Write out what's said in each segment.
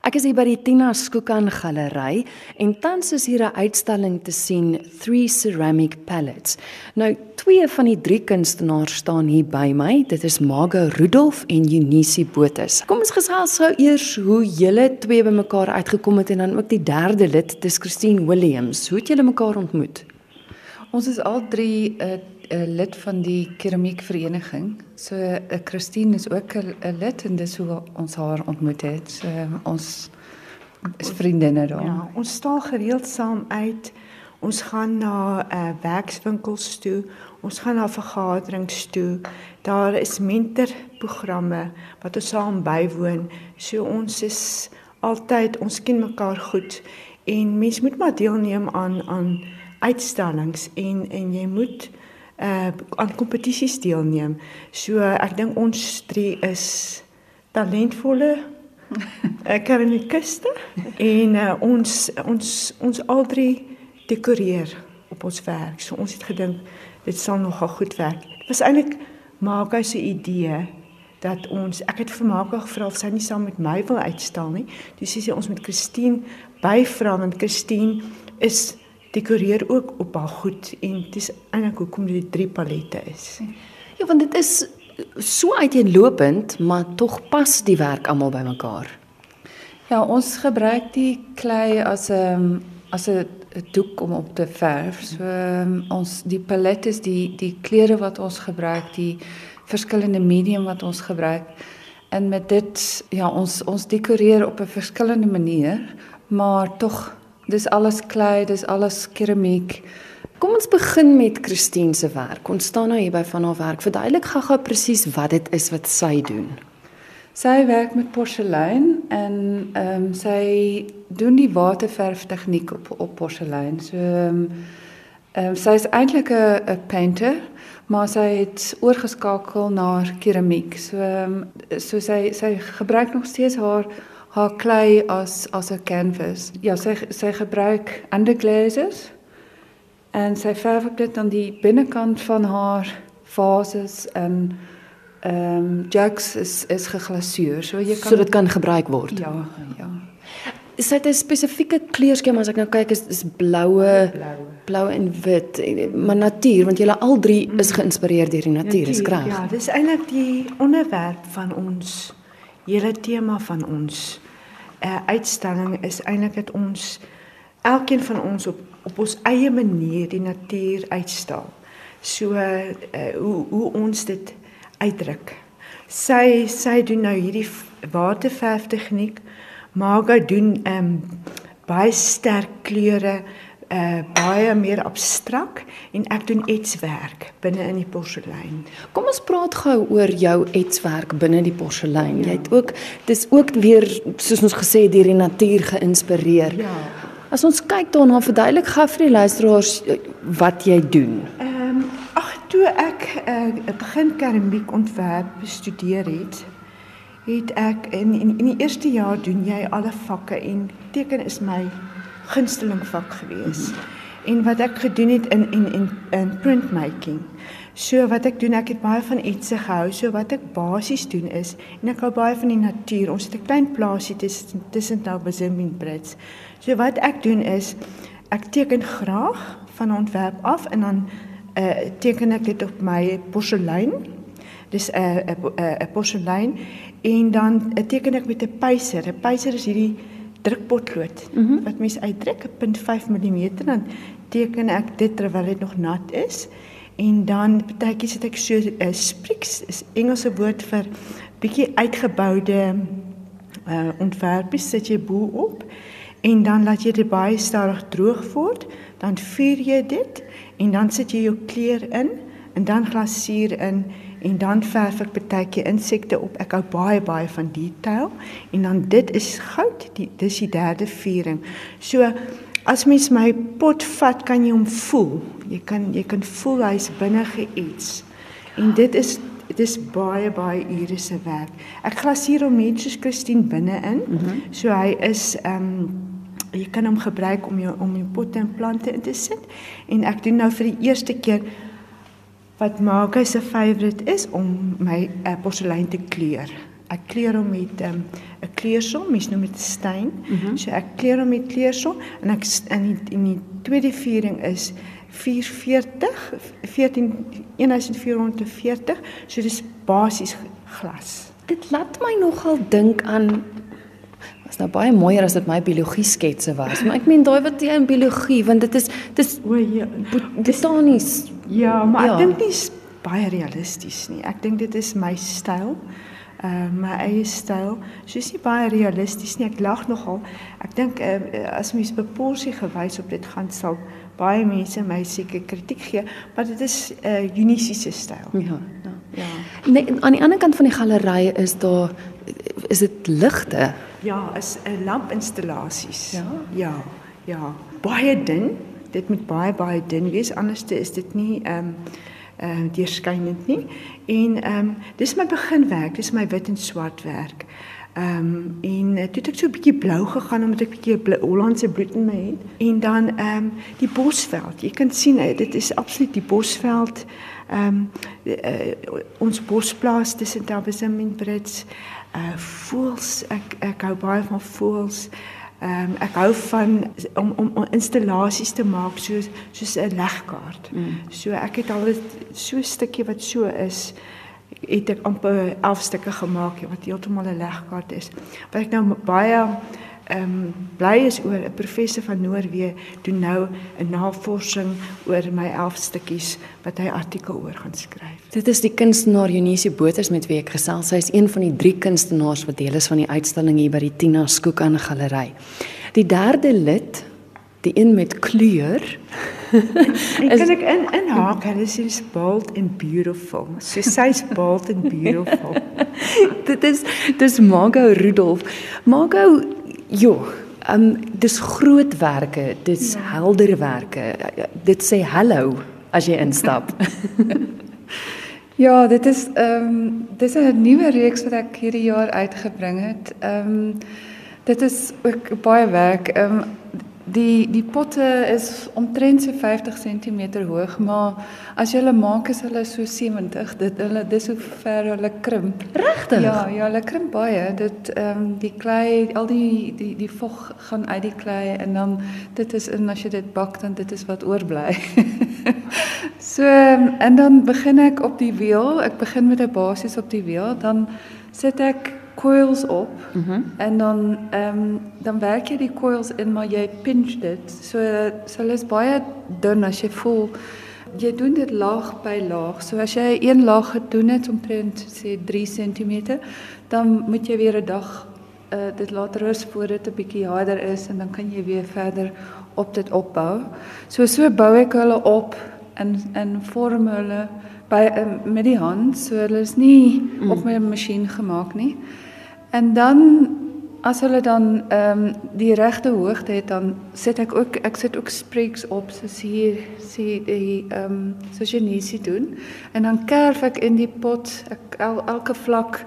Ek is hier by die Tina Skookan Galery en tans is hier 'n uitstalling te sien, Three Ceramic Palettes. Nou, twee van die drie kunstenaars staan hier by my. Dit is Margo Rudolph en Eunice Botus. Kom ons gesels gou eers hoe julle twee bymekaar uitgekom het en dan ook die derde lid, dis Christine Williams. Hoe het julle mekaar ontmoet? Ons is al drie 'n uh, 'n lid van die keramiekvereniging. So 'n uh, Christine is ook 'n lid en dis hoe ons haar ontmoet het. So uh, ons is vriendinne daar. Ja, ons staan gereeld saam uit. Ons gaan na uh, werkswinkels toe. Ons gaan na vergaderings toe. Daar is mentorprogramme wat ons saam bywoon. So ons is altyd ons ken mekaar goed en mens moet maar deelneem aan aan uitstallings en en jy moet uh aan kompetisies deelneem. So ek dink ons drie is talentvolle uh, keramikuste en uh, ons ons ons al drie dekoreer op ons werk. So ons het gedink dit sal nogal goed werk. Dit was eintlik Marga se idee dat ons ek het vir Marga gevra of sy nie saam met my wil uitstal nie. Dis sê sy ons met Christine byvra want Christine is dekoreer ook op haar goed en dis eintlik hoekom dit drie palette is. Ja, want dit is so uiteenlopend, maar tog pas die werk almal bymekaar. Ja, ons gebruik die klei as 'n um, as 'n doek om op te verf. So um, ons die palette is die die kleure wat ons gebruik, die verskillende medium wat ons gebruik. En met dit ja, ons ons dekoreer op 'n verskillende manier, maar tog Dis alles klei, dis alles keramiek. Kom ons begin met Christine se werk. Ons staan nou hier by van haar werk. Verduidelik gou-gou presies wat dit is wat sy doen. Sy werk met porselein en ehm um, sy doen die waterverf tegniek op op porselein. So ehm um, um, sy is eintlik 'n painter, maar sy het oorgeskakel na keramiek. So um, so sy sy gebruik nog steeds haar haar klei as as 'n canvas. Ja, sy sy gebruik underglazes en sy verf dit aan die binnekant van haar vases en ehm um, jugs is is geglasuur. So jy kan So dit kan gebruik word. Ja, ja. Is dit 'n spesifieke kleurskema as ek nou kyk is is bloue, blou en wit, maar natuur want julle al drie is geïnspireer deur die natuur, is krag. Ja, dis eintlik die onderwerp van ons hele tema van ons uh, uitstalling is eintlik dat ons elkeen van ons op op ons eie manier die natuur uitstal. So uh, hoe hoe ons dit uitdruk. Sy sy doen nou hierdie waterverf tegniek. Marga doen ehm um, baie sterk kleure uh baie meer abstrak en ek doen etswerk binne in die porselein. Kom ons praat gou oor jou etswerk binne die porselein. Ja. Jy het ook dis ook weer soos ons gesê deur die natuur geïnspireer. Ja. As ons kyk daarna verduidelik gou vir die luisteraars eh, wat jy doen. Ehm um, ag toe ek uh begin keramiek ontwerp bestudeer het, het ek in in, in die eerste jaar doen jy alle vakke en teken is my gunsteling vak gewees. En wat ek gedoen het in in in in printmaking. So wat ek doen, ek het baie van iets gehou. So wat ek basies doen is en ek hou baie van die natuur. Ons het 'n klein plaasie tussen tussen Taubazim en Brits. So wat ek doen is ek teken graag van ontwerp af en dan uh teken ek dit op my porselein. Dis 'n uh, 'n uh, 'n porselein en dan uh, teken ek met 'n pyser. 'n Pyser is hierdie drukpotlood mm -hmm. wat mens uitdruk 0.5 mm dan teken ek dit terwyl dit nog nat is en dan partytjie sit ek so 'n uh, eh, spriks is Engelse woord vir bietjie uitgeboude uh, ontwerpies sit jy bo op en dan laat jy dit baie stadig droog word dan vuur jy dit en dan sit jy jou kleur in en dan glasuur in en dan verf ek partytjie insekte op. Ek hou baie baie van detail en dan dit is goud, die dis die derde viering. So as mens my pot vat, kan jy hom voel. Jy kan jy kan voel hy's binne geets. En dit is dit is baie baie ure se werk. Ek glasuur hom net soos Christine binne-in. Mm -hmm. So hy is ehm um, jy kan hom gebruik om jou om jou potte en plante in te sit. En ek doen nou vir die eerste keer wat maak hy se favourite is om my uh, porselein te kleur. ek kleur hom met 'n um, kleursom, mens noem dit steen. Mm -hmm. So ek kleur hom met kleursom en ek in die in die tweede viering is 440 14 1440. So dis basies glas. Dit laat my nogal dink aan was nou baie mooier as dit my biologie sketse was, maar ek meen daai wat jy in biologie want dit is dis o ja, botanies. Ja, maar ja. ek dink dit is baie realisties nie. Ek dink dit is my styl. Uh my eie styl. Soos nie baie realisties nie. Ek lag nogal. Ek dink uh, as mens beporsie gewys op dit gaan sal baie mense my seker kritiek gee, maar dit is 'n uh, unisiese styl. Ja, ja. Ja. Nee, aan die ander kant van die galery is daar is dit ligte. Ja, is 'n lampinstallasies. Ja. Ja. Ja. Baie dun. Dit moet baie baie dun wees anders is dit nie ehm um, uh deurskynend nie. En ehm um, dis my beginwerk, dis my wit en swart werk. Ehm um, en uh, toe het ek so 'n bietjie blou gegaan omdat ek 'n bietjie Hollandse bloed in my het. En dan ehm um, die bosveld. Jy kan sien uh, dit is absoluut die bosveld. Ehm um, uh, ons bosplaas tussen Tabesem en Brits. Uh voels ek ek hou baie van voels. Ehm um, ek hou van om om, om installasies te maak soos soos 'n legkaart. Mm. So ek het al so 'n stukkie wat so is het ek amper 11 stukke gemaak wat heeltemal 'n legkaart is. Wat ek nou baie ehm um, bly is oor 'n professor van Noorwe doen nou 'n navorsing oor my 11 stukkies wat hy artikel oor gaan skryf. Dit is die kunstenaar Eunice Boters met wie ek gesels. Sy is een van die drie kunstenaars wat deel is van die uitstalling hier by die Tina Skoek aan Galery. Die derde lid, die een met kleur. en kan ek in inhaak, hulle sê dis bold and beautiful. So sy's bold and beautiful. dit is dis Margot Rudolph. Margot Jo, ehm um, dis grootwerke, dis ja. helderwerke. Dit sê hallo as jy instap. ja, dit is ehm um, dis 'n nuwe reeks wat ek hierdie jaar uitgebring het. Ehm um, dit is ook baie werk. Ehm um, Die die potte is omtrent so 50 cm hoog, maar as jy hulle maak is hulle so 70. Dit hulle dis hoe ver hulle krimp. Regtig? Ja, ja, hulle krimp baie. Dit ehm um, die klei, al die die die vog gaan uit die klei en dan dit is en as jy dit bak dan dit is wat oorbly. so um, en dan begin ek op die wiel. Ek begin met 'n basis op die wiel, dan sit ek coils op. Mm -hmm. En dan um, dan werk jy die coils in maar jy pinch dit. So so hulle is baie dun as jy voel jy doen dit laag by laag. So as jy een laag gedoen het omtrent sê 3 cm, dan moet jy weer 'n dag uh dit laat rus voor dit 'n bietjie harder is en dan kan jy weer verder op dit opbou. So so bou ek hulle op en en vorm hulle by uh, met die hand. So hulle is nie mm. op my masjien gemaak nie. En dan as hulle dan ehm um, die regte hoogte het dan sit ek ook ek sit ook spreeks op soos hier sê die ehm um, soos sien doen en dan kerf ek in die pot ek el, elke vlak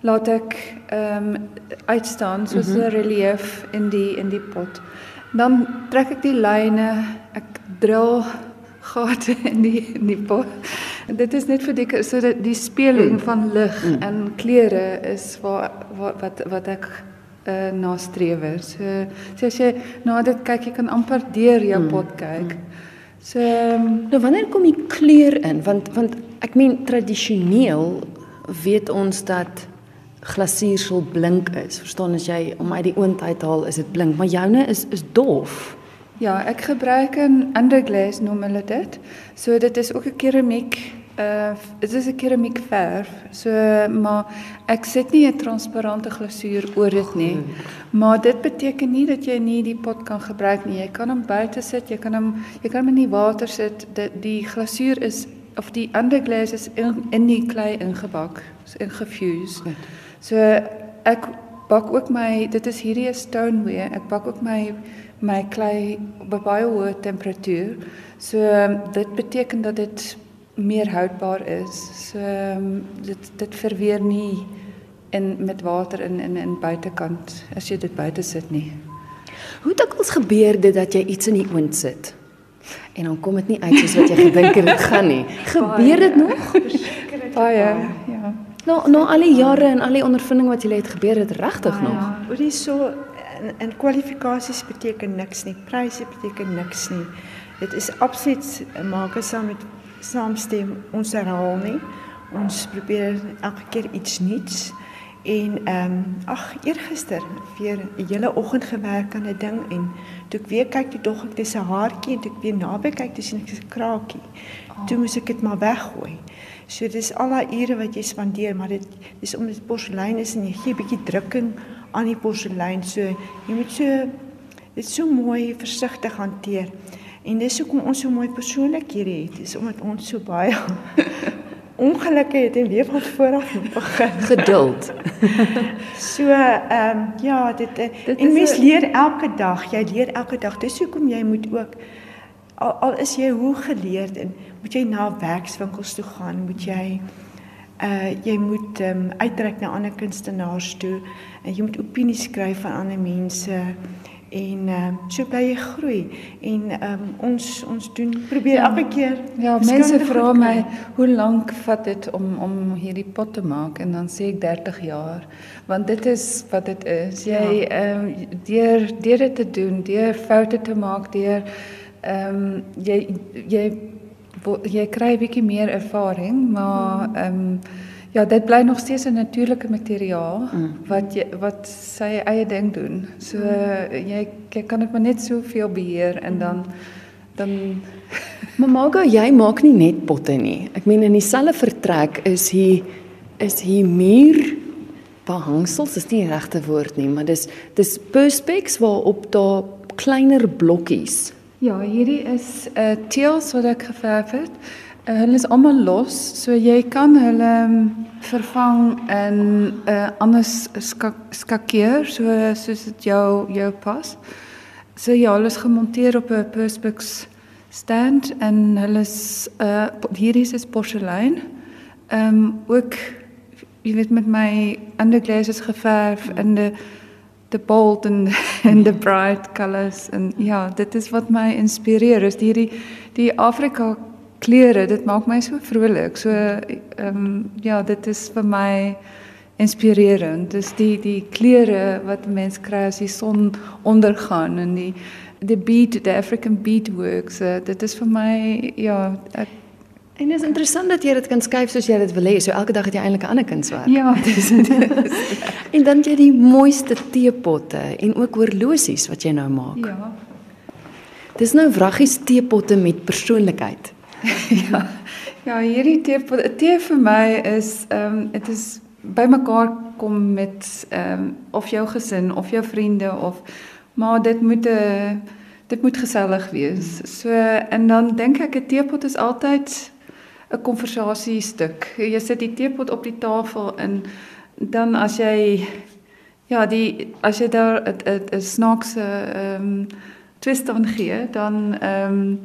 laat ek ehm um, uitstaan soos 'n mm -hmm. relief in die in die pot. Dan trek ek die lyne, ek drill gate in die in die pot. Dit is net vir die so dat die speling mm. van lig mm. en kleure is waar, waar wat wat ek uh, nastreef. So, so as jy na dit kyk, jy kan amper deur jou mm. pot kyk. Mm. So um, nou wanneer kom die kleur in? Want want ek meen tradisioneel weet ons dat glasuur sal blink is. Verstaan as jy om uit die oond uithaal is dit blink, maar joune is is dof. Ja, ek gebruik 'n underglaze noem hulle dit. So dit is ook 'n keramiek uh dit is 'n keramiek verf. So maar ek sit nie 'n transparante glasuur oor dit nie. Maar dit beteken nie dat jy nie die pot kan gebruik nie. Jy kan hom buite sit, jy kan hom jy kan hom in die water sit. Die, die glasuur is of die underglaze is in, in die klei ingebak, so ingefuse. So ek bak ook my dit is hierdie 'n stoneware. Ek bak ook my my klei op 'n baie hoë temperatuur. So dit beteken dat dit meer houdbaar is. So dit dit verweer nie in met water in in in buitekant as jy dit buite sit nie. Hoe dikwels gebeur dit dat jy iets in die oond sit? En dan kom dit nie uit soos wat jy gedink het dit gaan nie. Gebeur dit nog? Baie, ja. Nou nou al die jare en al die ondervinding wat jy het gebeur het regtig nog. Ja, oor die so in, in kwalifikasies beteken niks nie. Pryse beteken niks nie. Dit is absoluut maak saam met saamstem ons herhaal nie. Ons probeer elke keer iets nuuts. En ehm um, ag eergister weer 'n hele oggend gewerk aan 'n ding en toe ek weer kyk toe dog ek dis 'n haartjie en toe ek weer naby kyk toe sien ek dis 'n kraakie. Oh. Toe moes ek dit maar weggooi. So dis al daai ure wat jy spandeer, maar dit dis omdat dit porselein is en jy gee 'n bietjie drukking aan die porselein. So jy moet so dit so mooi versigtig hanteer. En dis hoekom ons so mooi persoonlikhede het. Dis omdat ons so baie ongelukke het en weer van voor af moet begin. Geduld. So ehm um, ja, dit, eh, Dit en is mens een- leer elke dag. Jy leer elke dag. Dis hoekom jy moet ook al, al is jy hoe geleerd en moet jy na werkswinkels toe gaan, moet jy uh jy moet ehm um, uitreik na ander kunstenaars toe en jy moet opinies skryf van ander mense en ehm um, so bly jy groei en ehm um, ons ons doen probeer Ja. elke keer Ja, mense vra my hoe lank vat dit om om hierdie pot te maak? En dan sê ek 30 jaar. Want dit is wat dit is. Jy ehm um, deur deur dit te doen, deur foute te maak, deur ehm um, jy jy jy kry 'n bietjie meer ervaring, maar ehm um, ja, dit bly nog steeds 'n natuurlike materiaal wat jy wat sy eie ding doen. So jy jy kan dit maar net soveel beheer en dan dan Maar Margo, jy maak nie net potte nie. Ek meen in dieselfde vertrek is hier is hier muur behangsels, is nie die regte woord nie, maar dis dis perspex waarop daar kleiner blokkies. Ja, hierdie is 'n uh, teels wat ek geverf het. Uh, hulle is almal los, so jy kan hulle um, vervang in 'n uh, ander skak, skakeer, so soos dit jou jou pas. So ja, hulle is gemonteer op 'n perspex stand en hulle is uh hierdie is porselein. Ehm um, ook jy weet met my underglaze geverf in die the bold and and the bright colors en ja, dit is wat my inspireer. Is hierdie die Afrika kleure, dit maak my so vrolik. So ehm um, ja, dit is vir my inspirerend. Dis die die kleure wat 'n mens kry as die son ondergaan en die die beat, the African beadworks. Uh, dit is vir my ja, ek, En dit is interessant dat jy dit kan skuif soos jy dit wil hê. So elke dag het jy eintlik 'n ander kunswerk. ja, dis En dan jy die mooiste teepotte en ook horlosies wat jy nou maak. ja. Dis nou wraggies teepotte met persoonlikheid. ja. Ja, hierdie tee tee vir my is ehm um, dit is bymekaar kom met ehm um, of jou gesin of jou vriende of maar dit moet 'n uh, dit moet gesellig wees. So en dan dink ek 'n teepot is altyd 'n konversasiestuk. Jy sit die teepot op die tafel en dan as jy ja, die as jy daar 'n 'n snaakse ehm um, twist aan gee, dan ehm um,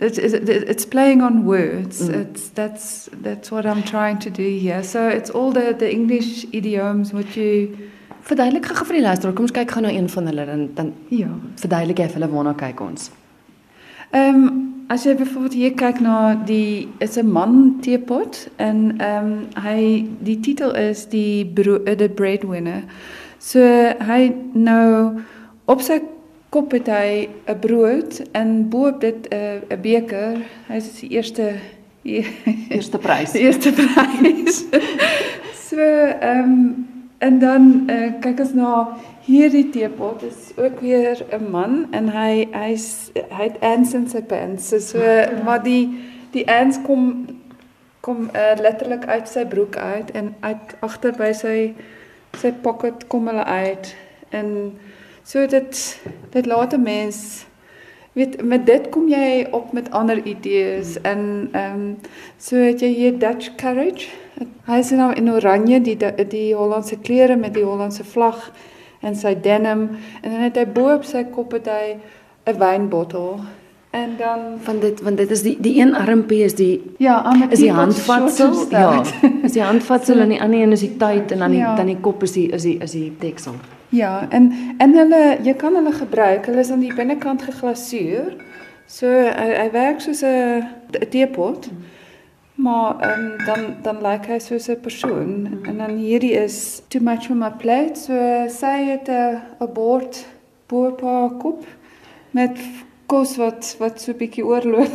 It's, it's playing on words. Mm. It's that's that's what I'm trying to do here. So it's all the the English idioms what you Verduidelik gou vir die luisteraar. Kom ons kyk gou na een van hulle dan dan ja. verduidelik jy vir hulle waarna kyk ons. Ehm um, as jy byvoorbeeld hier kyk na die is 'n man teepot en ehm um, hy die titel is die bro, the breadwinner. So hy nou op sy kop het hy 'n brood en bo op dit 'n uh, 'n beker. Hy is die eerste Eerste prys. Die eerste prys. so ehm um, en dan uh, kyk ons na hierdie teepot is ook weer 'n man en hy hy's hy het ants in sy pants. So, so maar die die ants kom kom uh, letterlik uit sy broek uit en uit agter by sy sy pocket kom hulle uit en so dit dit laat 'n mens weet met dit kom jy op met ander idees en ehm um, so het jy hier Dutch courage. Hy is nou in oranje die die Hollandse klere met die Hollandse vlag en sy denim en dan het hy bo op sy kop het hy 'n wynbottel. En dan van dit want dit is die die een armpie is die ja, met is die handvatsel. Ja, is die handvatsel en die ander een is die tyd en dan die Ja. dan die kop is die is die is die deksel. Ja, en en hulle jy kan hulle gebruik. Hulle is aan die binnekant geglasuur. So hy, hy werk soos 'n teepot. Maar um, dan dan lyk hy soos 'n persoon en dan hierdie is too much on my plate. So sy het 'n 'n bord bo op haar kop met kos wat wat so bietjie oorloop.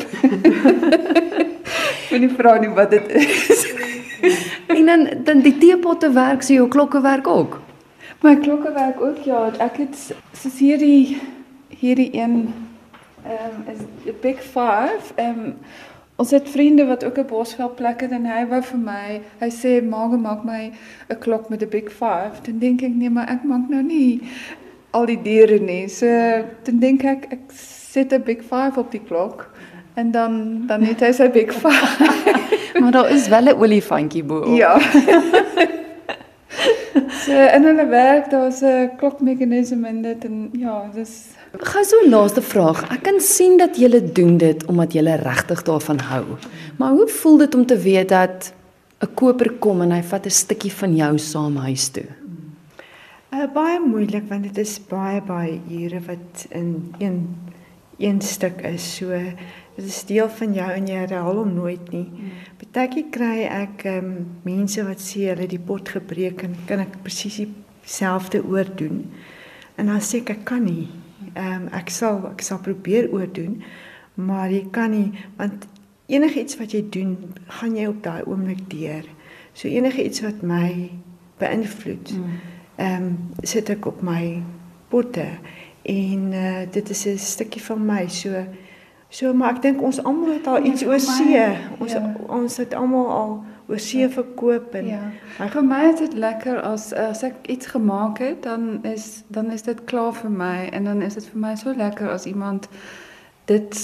Ek weet nie vra nie wat dit is. en dan dan die teepotte werk, so jou klokke werk ook. My klokke werk ook ja. Ek het soos hierdie hierdie een ehm um, is big 5 ehm um, Ons het vriende wat ook 'n bosvel plek het en hy wou vir my, hy sê maak maak my 'n klok met 'n big 5. Dan dink ek nee, maar ek maak nou nie al die diere nie. So dan dink ek ek sit 'n big 5 op die klok en dan dan het hy sy big 5. maar daar is wel 'n olifantjie bo. Ja. so en hulle werk, daar's 'n klokmeganisme in dit en ja, dis Gou so laaste vraag. Ek kan sien dat jy doen dit omdat jy regtig daarvan hou. Maar hoe voel dit om te weet dat 'n koper kom en hy vat 'n stukkie van jou saam huis toe? Uh, baie moeilik want dit is baie baie ure wat in een een stuk is. So dit is deel van jou en jy herhaal hom nooit nie. Partykie kry ek um, mense wat sê hulle die pot gebreek en kan ek presies dieselfde oordoen. En dan sê ek ek kan nie ehm um, ek sal ek sal probeer oordoen, maar jy kan nie want enigiets wat jy doen, gaan jy op daai oomblik deur. So enigiets wat my beïnvloed, hmm. ehm um, sit ek op my potte en uh, dit is 'n stukkie van my so so maar ek dink ons almal het al ja, iets oor see. Ons ja. ons het almal al oor see verkoop en ja. Maar vir my is dit lekker as as ek iets gemaak het, dan is dan is dit klaar vir my en dan is dit vir my so lekker as iemand dit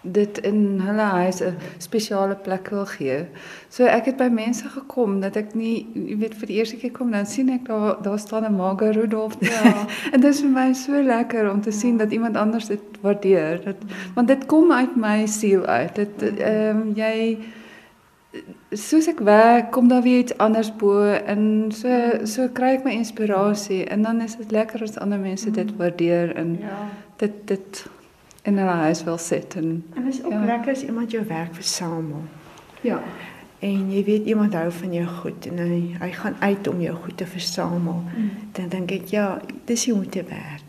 dit in hulle huis 'n spesiale plek wil gee. So ek het by mense gekom dat ek nie jy weet vir die eerste keer kom dan sien ek daar daar staan 'n Marga Rudolph ja. en dit is vir my so lekker om te sien dat iemand anders dit waardeer. Dat want dit kom uit my siel uit. Dit ehm um, jy soos ek werk, kom daar weer iets anders bo en so so kry ek my inspirasie en dan is dit lekker as ander mense dit waardeer en ja. dit dit in hulle huis wil sit en en is ook ja. lekker as iemand jou werk versamel. Ja. En jy weet iemand hou van jou goed en hy hy gaan uit om jou goed te versamel. Mm. Dan dink ek ja, dis jy moet te werk.